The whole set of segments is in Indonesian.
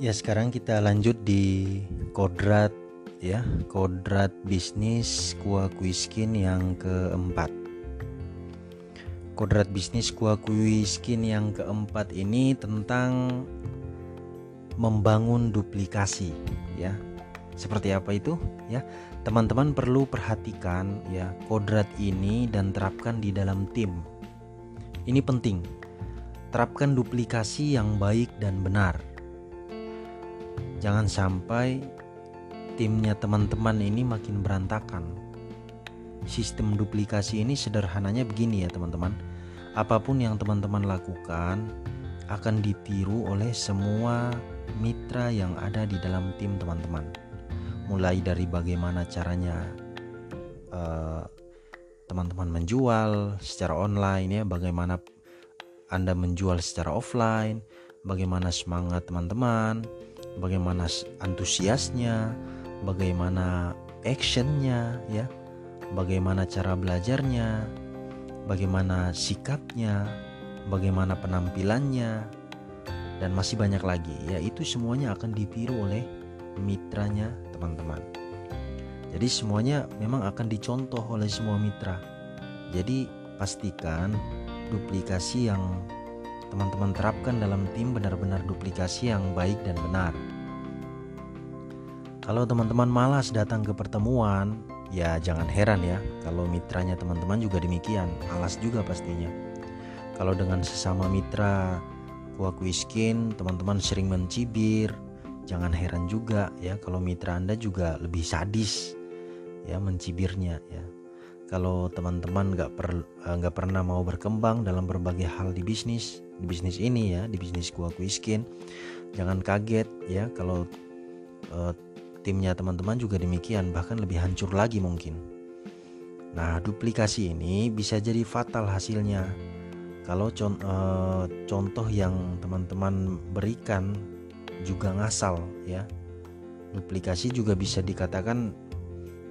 Ya sekarang kita lanjut di kodrat ya kodrat bisnis kuah kuiskin yang keempat. Kodrat bisnis kuah kuiskin yang keempat ini tentang membangun duplikasi ya. Seperti apa itu ya? Teman-teman perlu perhatikan ya kodrat ini dan terapkan di dalam tim. Ini penting. Terapkan duplikasi yang baik dan benar Jangan sampai timnya teman-teman ini makin berantakan. Sistem duplikasi ini sederhananya begini ya teman-teman. Apa pun yang teman-teman lakukan akan ditiru oleh semua mitra yang ada di dalam tim teman-teman. Mulai dari bagaimana caranya eh, teman-teman menjual secara online ya, bagaimana Anda menjual secara offline, bagaimana semangat teman-teman, bagaimana antusiasnya, bagaimana actionnya, ya, bagaimana cara belajarnya, bagaimana sikapnya, bagaimana penampilannya, dan masih banyak lagi. Ya, itu semuanya akan ditiru oleh mitranya teman-teman. Jadi semuanya memang akan dicontoh oleh semua mitra. Jadi pastikan duplikasi yang teman-teman terapkan dalam tim benar-benar duplikasi yang baik dan benar. Kalau teman-teman malas datang ke pertemuan, ya jangan heran ya kalau mitranya teman-teman juga demikian, malas juga pastinya. Kalau dengan sesama mitra kuah kuiskin, teman-teman sering mencibir, jangan heran juga ya kalau mitra Anda juga lebih sadis ya mencibirnya ya kalau teman-teman nggak per, eh, pernah mau berkembang dalam berbagai hal di bisnis di bisnis ini ya di bisnis gua kuiskin jangan kaget ya kalau uh, timnya teman-teman juga demikian bahkan lebih hancur lagi mungkin. Nah duplikasi ini bisa jadi fatal hasilnya. Kalau con uh, contoh yang teman-teman berikan juga ngasal ya. Duplikasi juga bisa dikatakan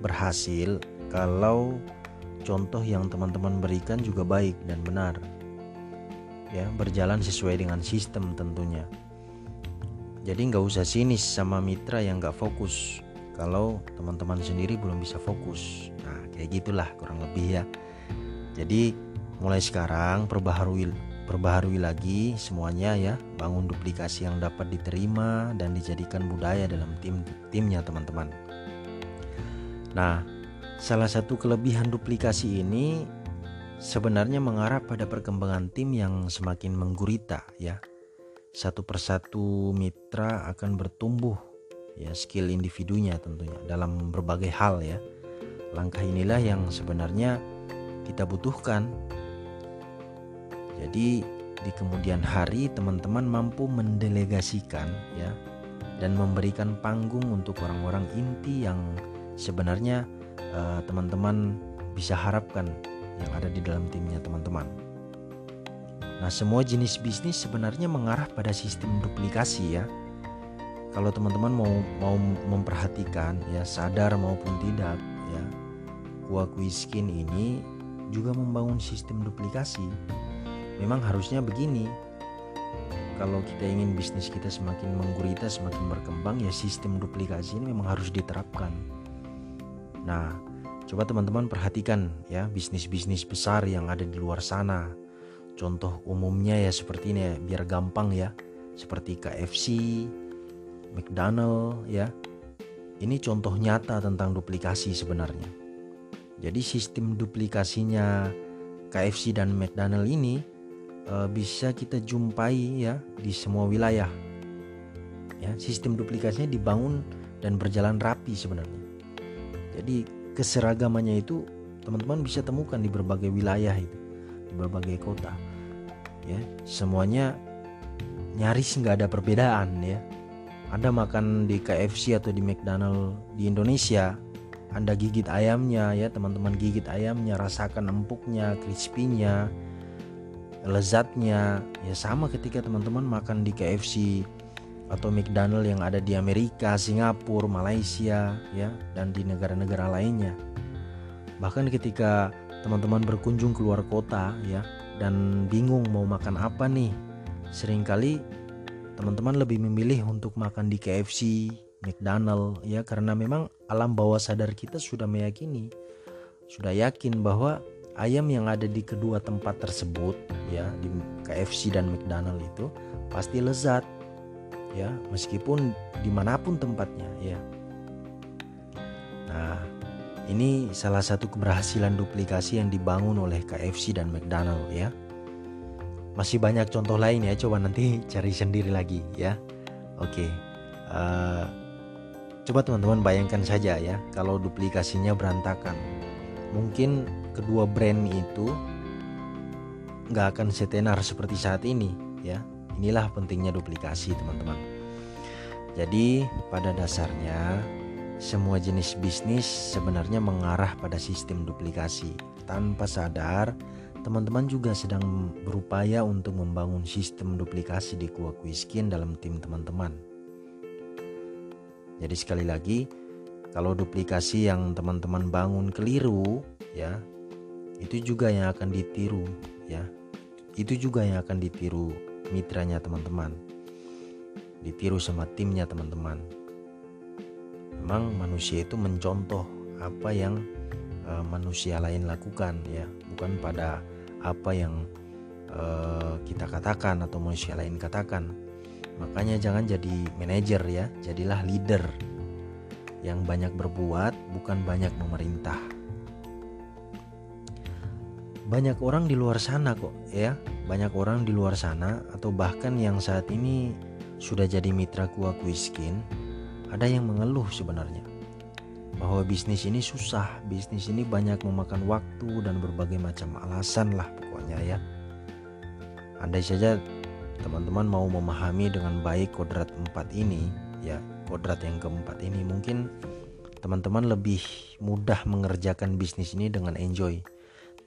berhasil kalau contoh yang teman-teman berikan juga baik dan benar ya berjalan sesuai dengan sistem tentunya. Jadi nggak usah sinis sama mitra yang nggak fokus. Kalau teman-teman sendiri belum bisa fokus. Nah kayak gitulah kurang lebih ya. Jadi mulai sekarang perbaharui perbaharui lagi semuanya ya. Bangun duplikasi yang dapat diterima dan dijadikan budaya dalam tim timnya teman-teman. Nah Salah satu kelebihan duplikasi ini sebenarnya mengarah pada perkembangan tim yang semakin menggurita ya. Satu persatu mitra akan bertumbuh ya skill individunya tentunya dalam berbagai hal ya. Langkah inilah yang sebenarnya kita butuhkan. Jadi di kemudian hari teman-teman mampu mendelegasikan ya dan memberikan panggung untuk orang-orang inti yang sebenarnya Eh, teman-teman uh, bisa harapkan yang ada di dalam timnya teman-teman. Nah, semua jenis bisnis sebenarnya mengarah pada sistem duplikasi ya. Kalau teman-teman mau mau memperhatikan ya sadar maupun tidak ya, Kuah Skin ini juga membangun sistem duplikasi. Memang harusnya begini. Kalau kita ingin bisnis kita semakin menggurita, semakin berkembang ya sistem duplikasi ini memang harus diterapkan Nah, coba teman-teman perhatikan ya bisnis-bisnis besar yang ada di luar sana. Contoh umumnya ya seperti ini ya, biar gampang ya. Seperti KFC, McDonald ya. Ini contoh nyata tentang duplikasi sebenarnya. Jadi sistem duplikasinya KFC dan McDonald ini e, bisa kita jumpai ya di semua wilayah. Ya, sistem duplikasinya dibangun dan berjalan rapi sebenarnya. Jadi keseragamannya itu teman-teman bisa temukan di berbagai wilayah itu, di berbagai kota. Ya, semuanya nyaris nggak ada perbedaan ya. Anda makan di KFC atau di McDonald di Indonesia, Anda gigit ayamnya ya, teman-teman gigit ayamnya, rasakan empuknya, crispy-nya, lezatnya. Ya sama ketika teman-teman makan di KFC atau McDonald yang ada di Amerika, Singapura, Malaysia, ya, dan di negara-negara lainnya. Bahkan ketika teman-teman berkunjung keluar kota, ya, dan bingung mau makan apa nih, sering kali teman-teman lebih memilih untuk makan di KFC, McDonald ya karena memang alam bawah sadar kita sudah meyakini sudah yakin bahwa ayam yang ada di kedua tempat tersebut ya di KFC dan McDonald itu pasti lezat ya meskipun di mana pun tempatnya ya. Nah ini salah satu keberhasilan duplikasi yang dibangun oleh KFC dan McDonald ya. Masih banyak contoh lain ya. Coba nanti cari sendiri lagi ya. Oke uh, coba teman-teman bayangkan saja ya kalau duplikasinya berantakan. Mungkin kedua brand itu nggak akan setenar seperti saat ini ya inilah pentingnya duplikasi teman-teman jadi pada dasarnya semua jenis bisnis sebenarnya mengarah pada sistem duplikasi tanpa sadar teman-teman juga sedang berupaya untuk membangun sistem duplikasi di Kuah Kuiskin dalam tim teman-teman. Jadi sekali lagi, kalau duplikasi yang teman-teman bangun keliru, ya, itu juga yang akan ditiru, ya. Itu juga yang akan ditiru mitranya teman-teman. Ditiru sama timnya teman-teman. Memang manusia itu mencontoh apa yang uh, manusia lain lakukan ya. Bukan pada apa yang uh, kita katakan atau manusia lain katakan. Makanya jangan jadi manajer ya. Jadilah leader. Yang banyak berbuat bukan banyak memerintah. Banyak orang di luar sana kok ya banyak orang di luar sana atau bahkan yang saat ini sudah jadi mitra kuah kuiskin ada yang mengeluh sebenarnya bahwa bisnis ini susah, bisnis ini banyak memakan waktu dan berbagai macam alasan lah pokoknya ya. Andai saja teman-teman mau memahami dengan baik kodrat empat ini, ya kodrat yang keempat ini mungkin teman-teman lebih mudah mengerjakan bisnis ini dengan enjoy.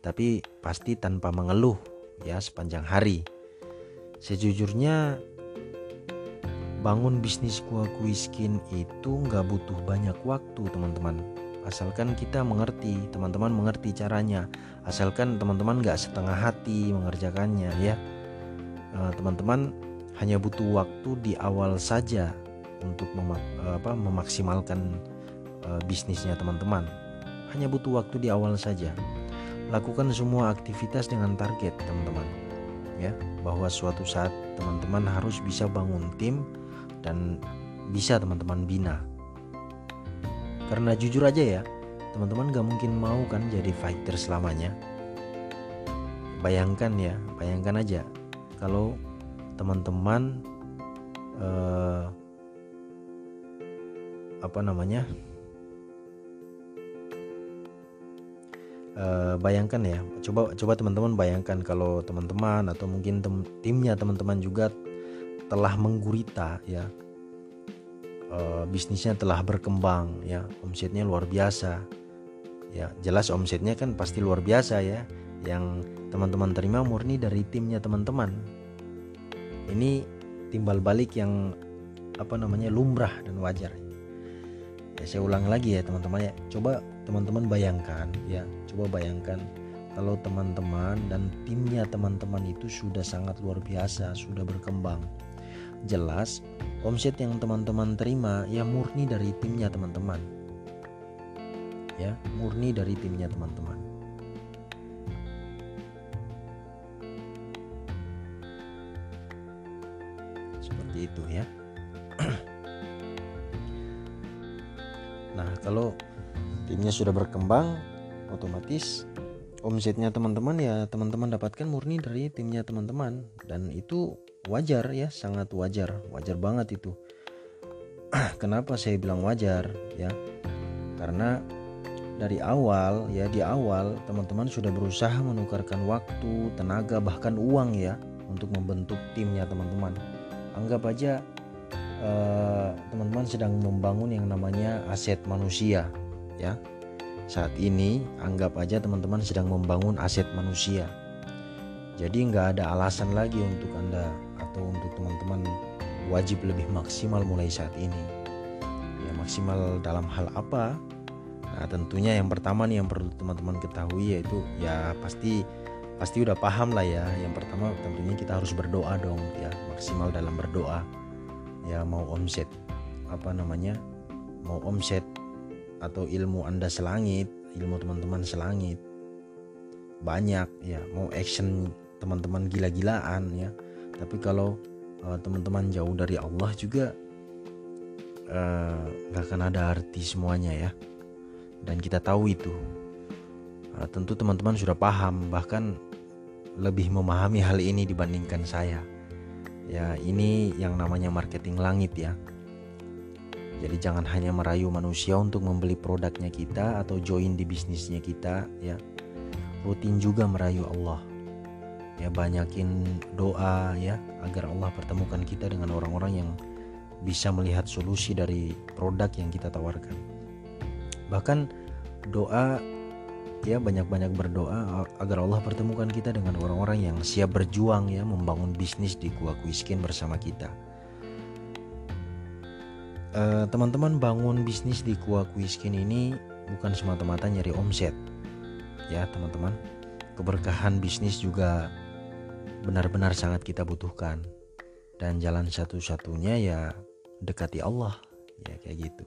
Tapi pasti tanpa mengeluh ya sepanjang hari. Sejujurnya bangun bisnis kuah kuiskin itu nggak butuh banyak waktu teman-teman. Asalkan kita mengerti teman-teman mengerti caranya. Asalkan teman-teman nggak setengah hati mengerjakannya ya. Eh, teman-teman hanya butuh waktu di awal saja untuk memak apa, memaksimalkan uh, bisnisnya teman-teman. Hanya butuh waktu di awal saja lakukan semua aktivitas dengan target teman-teman. Ya bahwa suatu saat teman-teman harus bisa bangun tim dan bisa teman-teman bina. Karena jujur aja ya teman-teman gak mungkin mau kan jadi fighter selamanya. Bayangkan ya bayangkan aja kalau teman-teman eh, apa namanya Uh, bayangkan ya, coba coba teman-teman bayangkan kalau teman-teman atau mungkin tem timnya teman-teman juga telah menggurita ya. E, bisnisnya telah berkembang ya omsetnya luar biasa. Ya jelas omsetnya kan pasti luar biasa ya. Yang teman-teman terima murni dari timnya teman-teman. Ini timbal balik yang apa namanya lumrah dan wajar ya saya ulang lagi ya teman-teman ya. Coba teman-teman bayangkan ya coba bayangkan kalau teman-teman dan timnya teman-teman itu sudah sangat luar biasa sudah berkembang. Jelas omset yang teman-teman terima ya murni dari timnya teman-teman. Ya murni dari timnya teman-teman. Seperti itu ya nah kalau timnya sudah berkembang otomatis omsetnya teman-teman ya teman-teman dapatkan murni dari timnya teman-teman. Dan itu wajar ya sangat wajar wajar banget itu. Kenapa saya bilang wajar ya? Karena dari awal ya di awal teman-teman sudah berusaha menukarkan waktu tenaga bahkan uang ya untuk membentuk timnya teman-teman. Anggap aja eh, teman-teman sedang membangun yang namanya aset manusia ya. Saat ini anggap aja teman-teman sedang membangun aset manusia. Jadi nggak ada alasan lagi untuk anda atau untuk teman-teman wajib lebih maksimal mulai saat ini. Ya maksimal dalam hal apa? Nah tentunya yang pertama nih yang perlu teman-teman ketahui yaitu ya pasti pasti udah paham lah ya. Yang pertama tentunya kita harus berdoa dong ya. Maksimal dalam berdoa. Ya mau omset apa namanya mau omset atau ilmu anda selangit ilmu teman-teman selangit banyak ya mau action teman-teman gila-gilaan ya. Tapi kalau uh, teman-teman jauh dari Allah juga eh, nggak uh, akan ada arti semuanya ya. Dan kita tahu itu. Uh, tentu teman-teman sudah paham bahkan lebih memahami hal ini dibandingkan saya. Ya ini yang namanya marketing langit ya jadi jangan hanya merayu manusia untuk membeli produknya kita atau join di bisnisnya kita ya. Rutin juga merayu Allah. Ya banyakin doa ya agar Allah pertemukan kita dengan orang-orang yang bisa melihat solusi dari produk yang kita tawarkan. Bahkan doa ya banyak-banyak berdoa agar Allah pertemukan kita dengan orang-orang yang siap berjuang ya membangun bisnis di Kuah Kuiskin bersama kita eh, teman-teman bangun bisnis di Kuah Kuiskin ini bukan semata-mata nyari omset. Ya teman-teman. Keberkahan bisnis juga benar-benar sangat kita butuhkan. Dan jalan satu-satunya ya dekati Allah. Ya kayak gitu.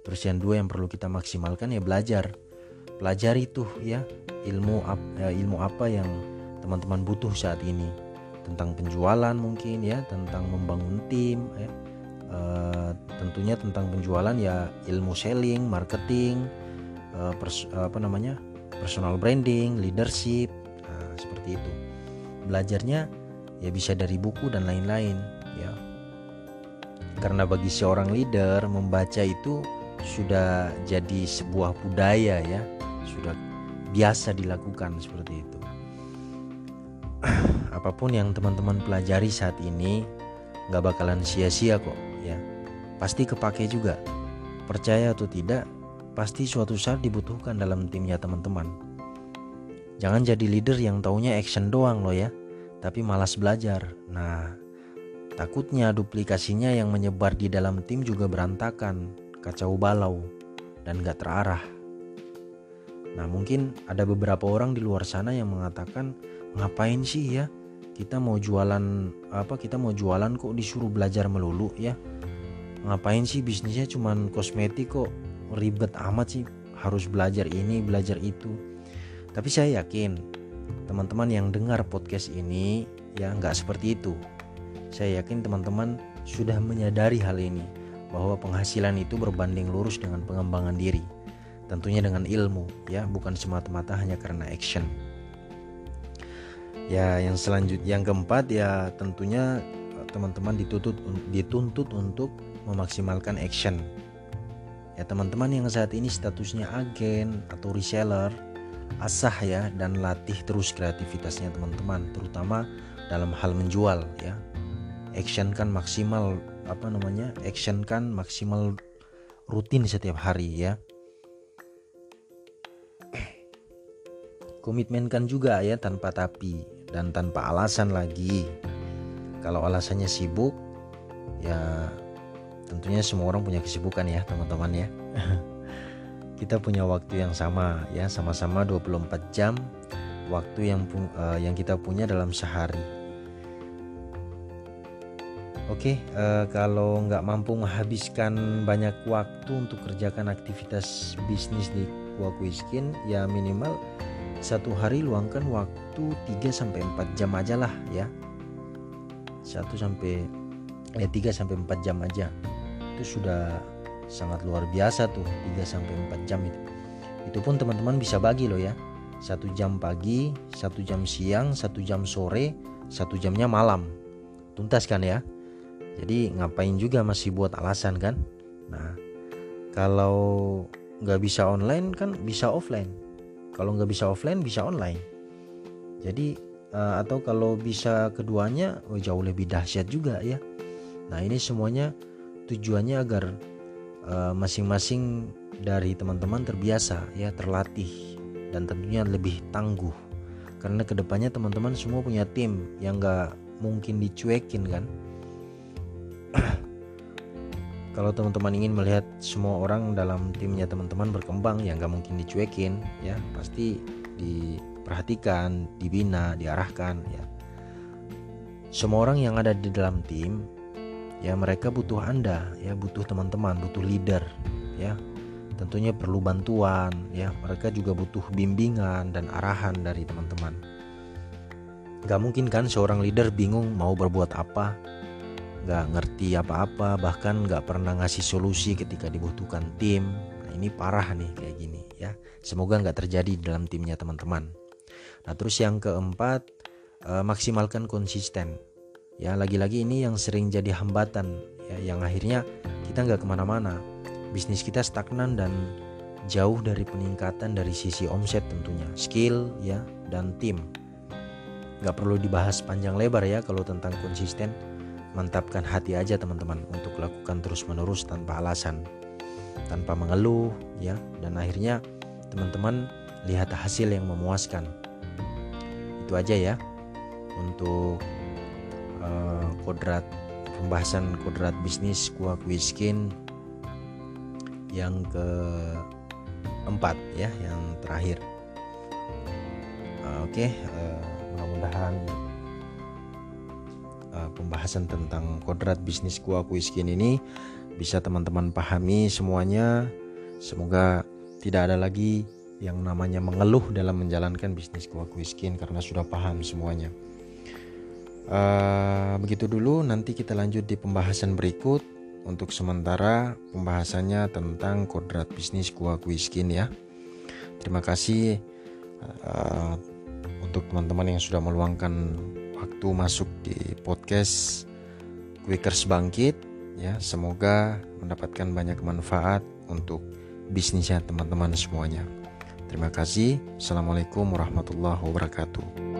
Terus yang dua yang perlu kita maksimalkan ya belajar. Pelajari tuh ya ilmu ya, ilmu apa yang teman-teman butuh saat ini. Tentang penjualan mungkin ya tentang membangun tim ya uh, tentunya tentang penjualan ya ilmu selling, marketing, uh, pers apa namanya personal branding, leadership, nah, seperti itu. Belajarnya ya bisa dari buku dan lain-lain ya. Karena bagi seorang leader membaca itu sudah jadi sebuah budaya ya, sudah biasa dilakukan seperti itu. Apa pun yang teman-teman pelajari saat ini nggak bakalan sia-sia kok ya. Pasti kepake juga. Percaya atau tidak pasti suatu saat dibutuhkan dalam timnya teman-teman. Jangan jadi leader yang taunya action doang loh ya. Tapi malas belajar. Nah takutnya duplikasinya yang menyebar di dalam tim juga berantakan kacau balau dan gak terarah. Nah mungkin ada beberapa orang di luar sana yang mengatakan ngapain sih ya kita mau jualan apa kita mau jualan kok disuruh belajar melulu ya. Ngapain sih bisnisnya cuman kosmetik kok? Ribet amat sih harus belajar ini belajar itu. Tapi saya yakin teman-teman yang dengar podcast ini ya nggak seperti itu. Saya yakin teman-teman sudah menyadari hal ini bahwa penghasilan itu berbanding lurus dengan pengembangan diri. Tentunya dengan ilmu ya bukan semata-mata hanya karena action ya yang selanjutnya yang keempat ya tentunya eh, teman-teman dituntut dituntut untuk memaksimalkan action. Ya teman-teman yang saat ini statusnya agen atau reseller asah ya dan latih terus kreativitasnya teman-teman terutama dalam hal menjual ya. Action kan maksimal apa namanya action kan maksimal rutin setiap hari ya. Komitmenkan juga ya tanpa tapi dan tanpa alasan lagi. Kalau alasannya sibuk, ya tentunya semua orang punya kesibukan ya teman-teman ya. Kita punya waktu yang sama ya, sama-sama 24 jam waktu yang uh, yang kita punya dalam sehari. Oke, uh, kalau nggak mampu menghabiskan banyak waktu untuk kerjakan aktivitas bisnis di Kuakuiskin, ya minimal satu hari luangkan waktu 3 sampai 4 jam aja lah ya. 1 sampai eh 3 sampai 4 jam aja. Itu sudah sangat luar biasa tuh 3 sampai 4 jam itu. Itu pun teman-teman bisa bagi loh ya. Satu jam pagi, satu jam siang, satu jam sore, satu jamnya malam. Tuntas kan ya? Jadi ngapain juga masih buat alasan kan? Nah, kalau nggak bisa online kan bisa offline kalau nggak bisa offline bisa online. Jadi uh, atau kalau bisa keduanya oh, jauh lebih dahsyat juga ya. Nah ini semuanya tujuannya agar eh, masing-masing uh, dari teman-teman terbiasa ya terlatih dan tentunya lebih tangguh. Karena ke depannya teman-teman semua punya tim yang nggak mungkin dicuekin kan kalau teman-teman ingin melihat semua orang dalam timnya teman-teman berkembang ya nggak mungkin dicuekin ya. Pasti diperhatikan dibina diarahkan ya. Semua orang yang ada di dalam tim ya mereka butuh anda ya. Butuh teman-teman butuh leader ya. Tentunya perlu bantuan ya. Mereka juga butuh bimbingan dan arahan dari teman-teman. Gak mungkin kan seorang leader bingung mau berbuat apa Gak ngerti apa-apa bahkan gak pernah ngasih solusi ketika dibutuhkan tim. Nah, ini parah nih kayak gini ya. Semoga gak terjadi dalam timnya teman-teman. Nah terus yang keempat eh, maksimalkan konsisten. Ya lagi-lagi ini yang sering jadi hambatan ya yang akhirnya kita nggak ke mana-mana. Bisnis kita stagnan dan jauh dari peningkatan dari sisi omset tentunya. Skill ya dan tim. Nggak perlu dibahas panjang lebar ya kalau tentang konsisten mantapkan hati aja teman-teman untuk lakukan terus-menerus tanpa alasan tanpa mengeluh ya. Dan akhirnya teman-teman lihat hasil yang memuaskan. Itu aja ya untuk uh, kodrat pembahasan kodrat bisnis kuah kuiskin yang keempat ya yang terakhir. Uh, oke okay, uh, mudah-mudahan uh, pembahasan tentang kodrat bisnis kuah kuiskin ini. Bisa teman-teman pahami semuanya. Semoga tidak ada lagi yang namanya mengeluh dalam menjalankan bisnis kuah kuiskin karena sudah paham semuanya. Uh, begitu dulu nanti kita lanjut di pembahasan berikut. Untuk sementara pembahasannya tentang kodrat bisnis gua kuiskin ya. Terima kasih uh, untuk teman-teman yang sudah meluangkan waktu masuk di podcast Quickers Bangkit ya. Semoga mendapatkan banyak manfaat untuk bisnisnya teman-teman semuanya. Terima kasih. Assalamualaikum warahmatullahi wabarakatuh.